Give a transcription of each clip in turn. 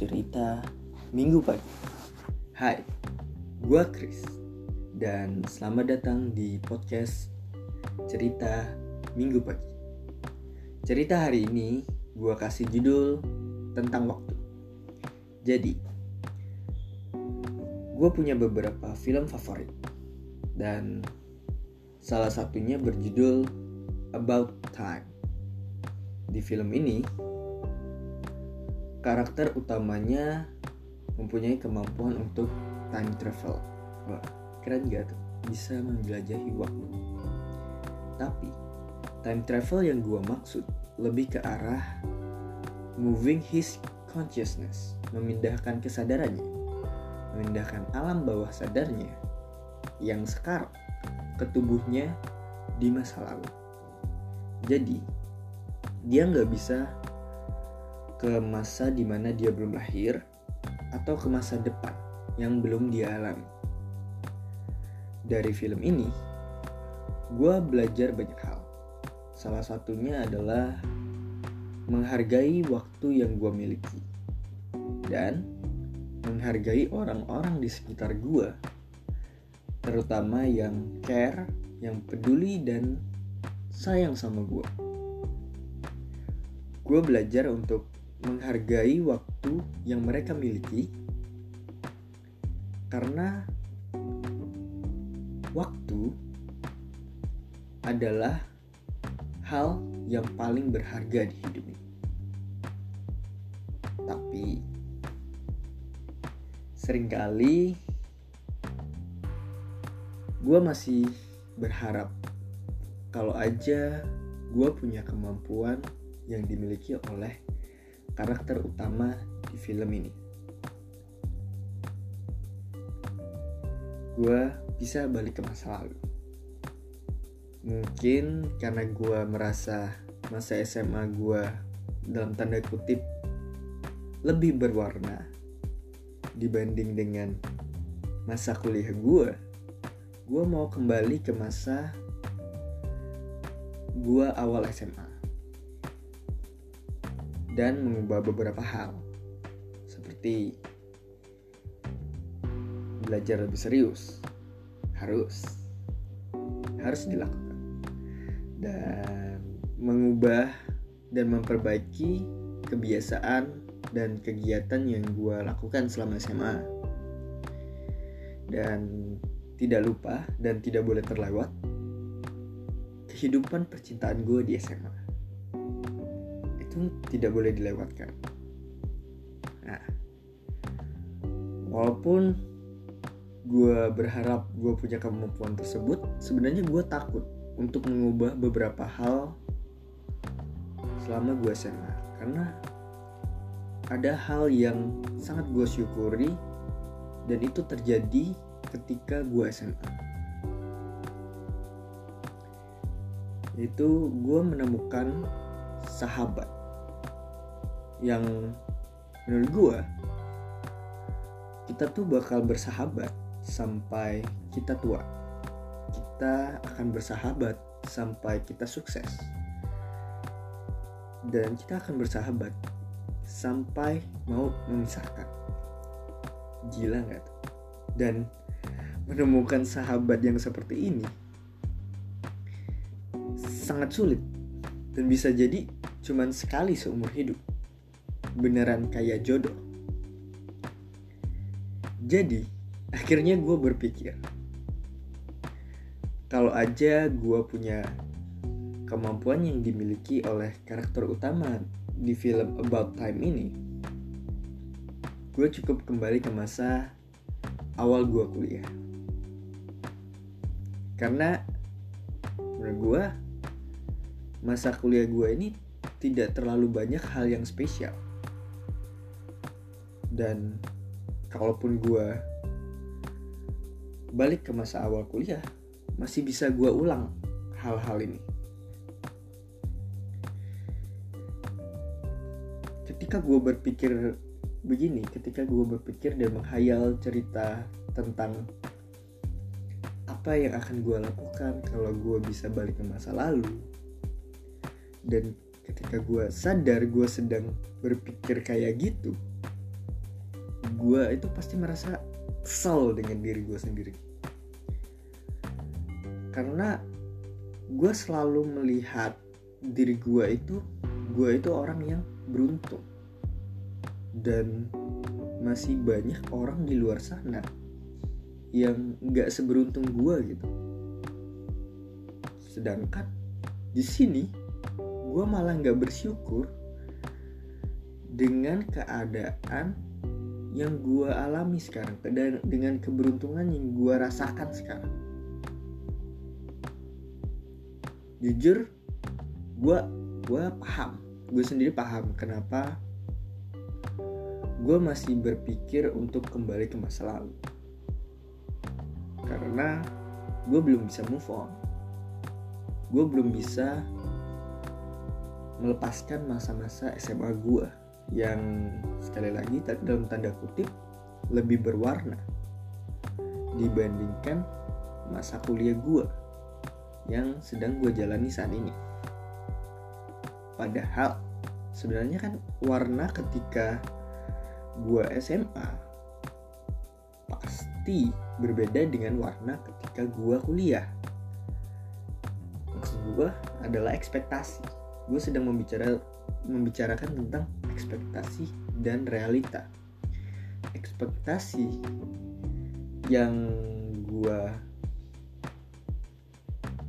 cerita minggu pagi. Hai, gua Chris dan selamat datang di podcast cerita minggu pagi. Cerita hari ini gua kasih judul tentang waktu. Jadi, gua punya beberapa film favorit dan salah satunya berjudul About Time. Di film ini, karakter utamanya mempunyai kemampuan untuk time travel. Wah, keren gak tuh? Bisa menjelajahi waktu. Tapi, time travel yang gua maksud lebih ke arah moving his consciousness, memindahkan kesadarannya, memindahkan alam bawah sadarnya yang sekarang ke tubuhnya di masa lalu. Jadi, dia nggak bisa ke masa di mana dia belum lahir atau ke masa depan yang belum dia alami. Dari film ini, gue belajar banyak hal. Salah satunya adalah menghargai waktu yang gue miliki dan menghargai orang-orang di sekitar gue, terutama yang care, yang peduli dan sayang sama gue. Gue belajar untuk menghargai waktu yang mereka miliki karena waktu adalah hal yang paling berharga di hidup ini. Tapi sering kali gue masih berharap kalau aja gue punya kemampuan yang dimiliki oleh karakter utama di film ini. Gue bisa balik ke masa lalu. Mungkin karena gue merasa masa SMA gue dalam tanda kutip lebih berwarna dibanding dengan masa kuliah gue. Gue mau kembali ke masa gue awal SMA dan mengubah beberapa hal. Seperti belajar lebih serius harus harus dilakukan. Dan mengubah dan memperbaiki kebiasaan dan kegiatan yang gue lakukan selama SMA dan tidak lupa dan tidak boleh terlewat kehidupan percintaan gue di SMA itu tidak boleh dilewatkan. Nah, walaupun gue berharap gue punya kemampuan tersebut, sebenarnya gue takut untuk mengubah beberapa hal selama gue SMA karena ada hal yang sangat gue syukuri dan itu terjadi ketika gue SMA. Itu gue menemukan sahabat yang menurut gue kita tuh bakal bersahabat sampai kita tua. Kita akan bersahabat sampai kita sukses. Dan kita akan bersahabat sampai mau memisahkan. Gila nggak? Dan menemukan sahabat yang seperti ini sangat sulit dan bisa jadi cuman sekali seumur hidup beneran kayak jodoh. Jadi, akhirnya gue berpikir, kalau aja gue punya kemampuan yang dimiliki oleh karakter utama di film About Time ini, gue cukup kembali ke masa awal gue kuliah. Karena menurut gue, masa kuliah gue ini tidak terlalu banyak hal yang spesial dan kalaupun gue balik ke masa awal kuliah masih bisa gue ulang hal-hal ini. Ketika gue berpikir begini ketika gue berpikir dan menghayal cerita tentang apa yang akan gue lakukan kalau gue bisa balik ke masa lalu dan ketika gue sadar gue sedang berpikir kayak gitu gue itu pasti merasa kesal dengan diri gue sendiri. Karena gue selalu melihat diri gue itu gue itu orang yang beruntung. Dan masih banyak orang di luar sana yang nggak seberuntung gue gitu. Sedangkan di sini gue malah nggak bersyukur dengan keadaan yang gue alami sekarang dan dengan keberuntungan yang gue rasakan sekarang. Jujur gue gue paham. Gue sendiri paham kenapa gue masih berpikir untuk kembali ke masa lalu. Karena gue belum bisa move on. Gue belum bisa melepaskan masa-masa SMA gue yang sekali lagi dalam tanda kutip lebih berwarna dibandingkan masa kuliah gue yang sedang gue jalani saat ini. Padahal sebenarnya kan warna ketika gue SMA pasti berbeda dengan warna ketika gue kuliah. Maksud gue adalah ekspektasi. Gue sedang membicara membicarakan tentang ekspektasi dan realita. Ekspektasi yang gue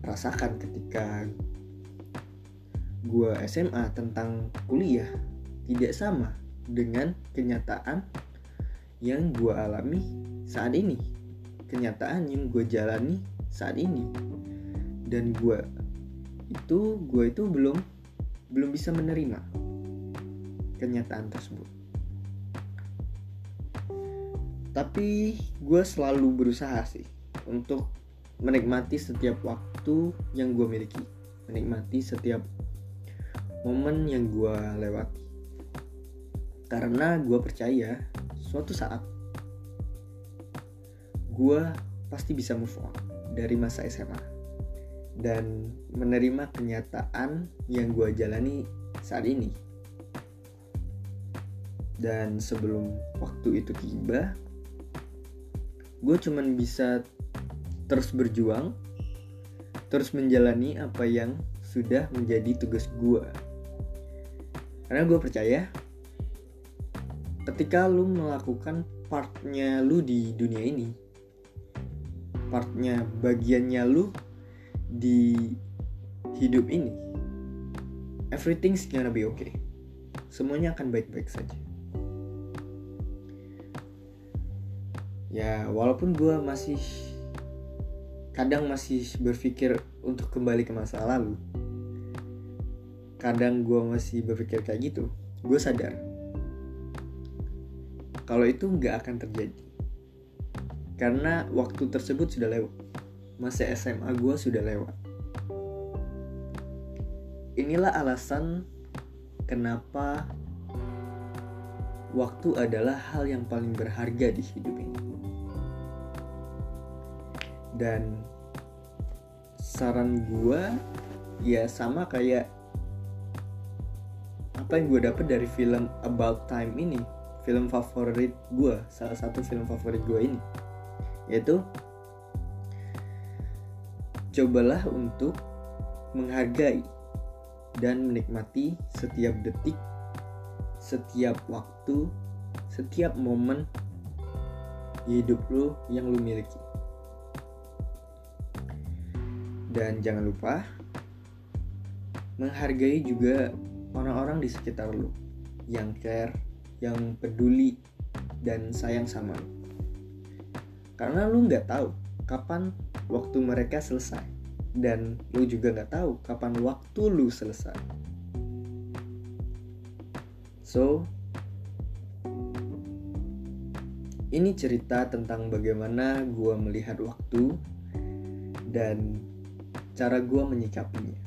rasakan ketika gue SMA tentang kuliah tidak sama dengan kenyataan yang gue alami saat ini kenyataan yang gue jalani saat ini dan gue itu gue itu belum belum bisa menerima kenyataan tersebut. Tapi gue selalu berusaha sih untuk menikmati setiap waktu yang gue miliki menikmati setiap momen yang gue lewati. Karena gue percaya suatu saat gue pasti bisa move on dari masa SMA dan menerima kenyataan yang gue jalani saat ini dan sebelum waktu itu tiba gue cuman bisa terus berjuang, terus menjalani apa yang sudah menjadi tugas gue. Karena gue percaya, ketika lu melakukan partnya lu di dunia ini, partnya bagiannya lu di hidup ini, everything's gonna be okay. Semuanya akan baik-baik saja. Ya, walaupun gue masih kadang masih berpikir untuk kembali ke masa lalu kadang gue masih berpikir kayak gitu gue sadar kalau itu nggak akan terjadi karena waktu tersebut sudah lewat masa SMA gue sudah lewat. Inilah alasan kenapa waktu adalah hal yang paling berharga di hidup ini. Dan saran gue ya sama kayak apa yang gue dapet dari film About Time ini film favorit gue salah satu film favorit gue ini yaitu cobalah untuk menghargai dan menikmati setiap detik setiap waktu setiap momen di hidup lo yang lo miliki dan jangan lupa menghargai juga orang-orang di sekitar lu yang care, yang peduli dan sayang sama lu. Karena lu nggak tahu kapan waktu mereka selesai dan lu juga nggak tahu kapan waktu lu selesai. So, ini cerita tentang bagaimana gue melihat waktu dan cara gue menyikapinya.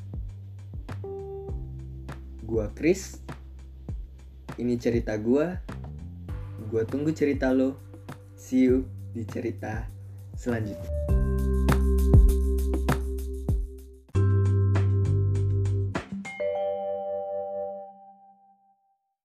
Gue Chris, ini cerita gue. Gue tunggu cerita lo. See you di cerita selanjutnya.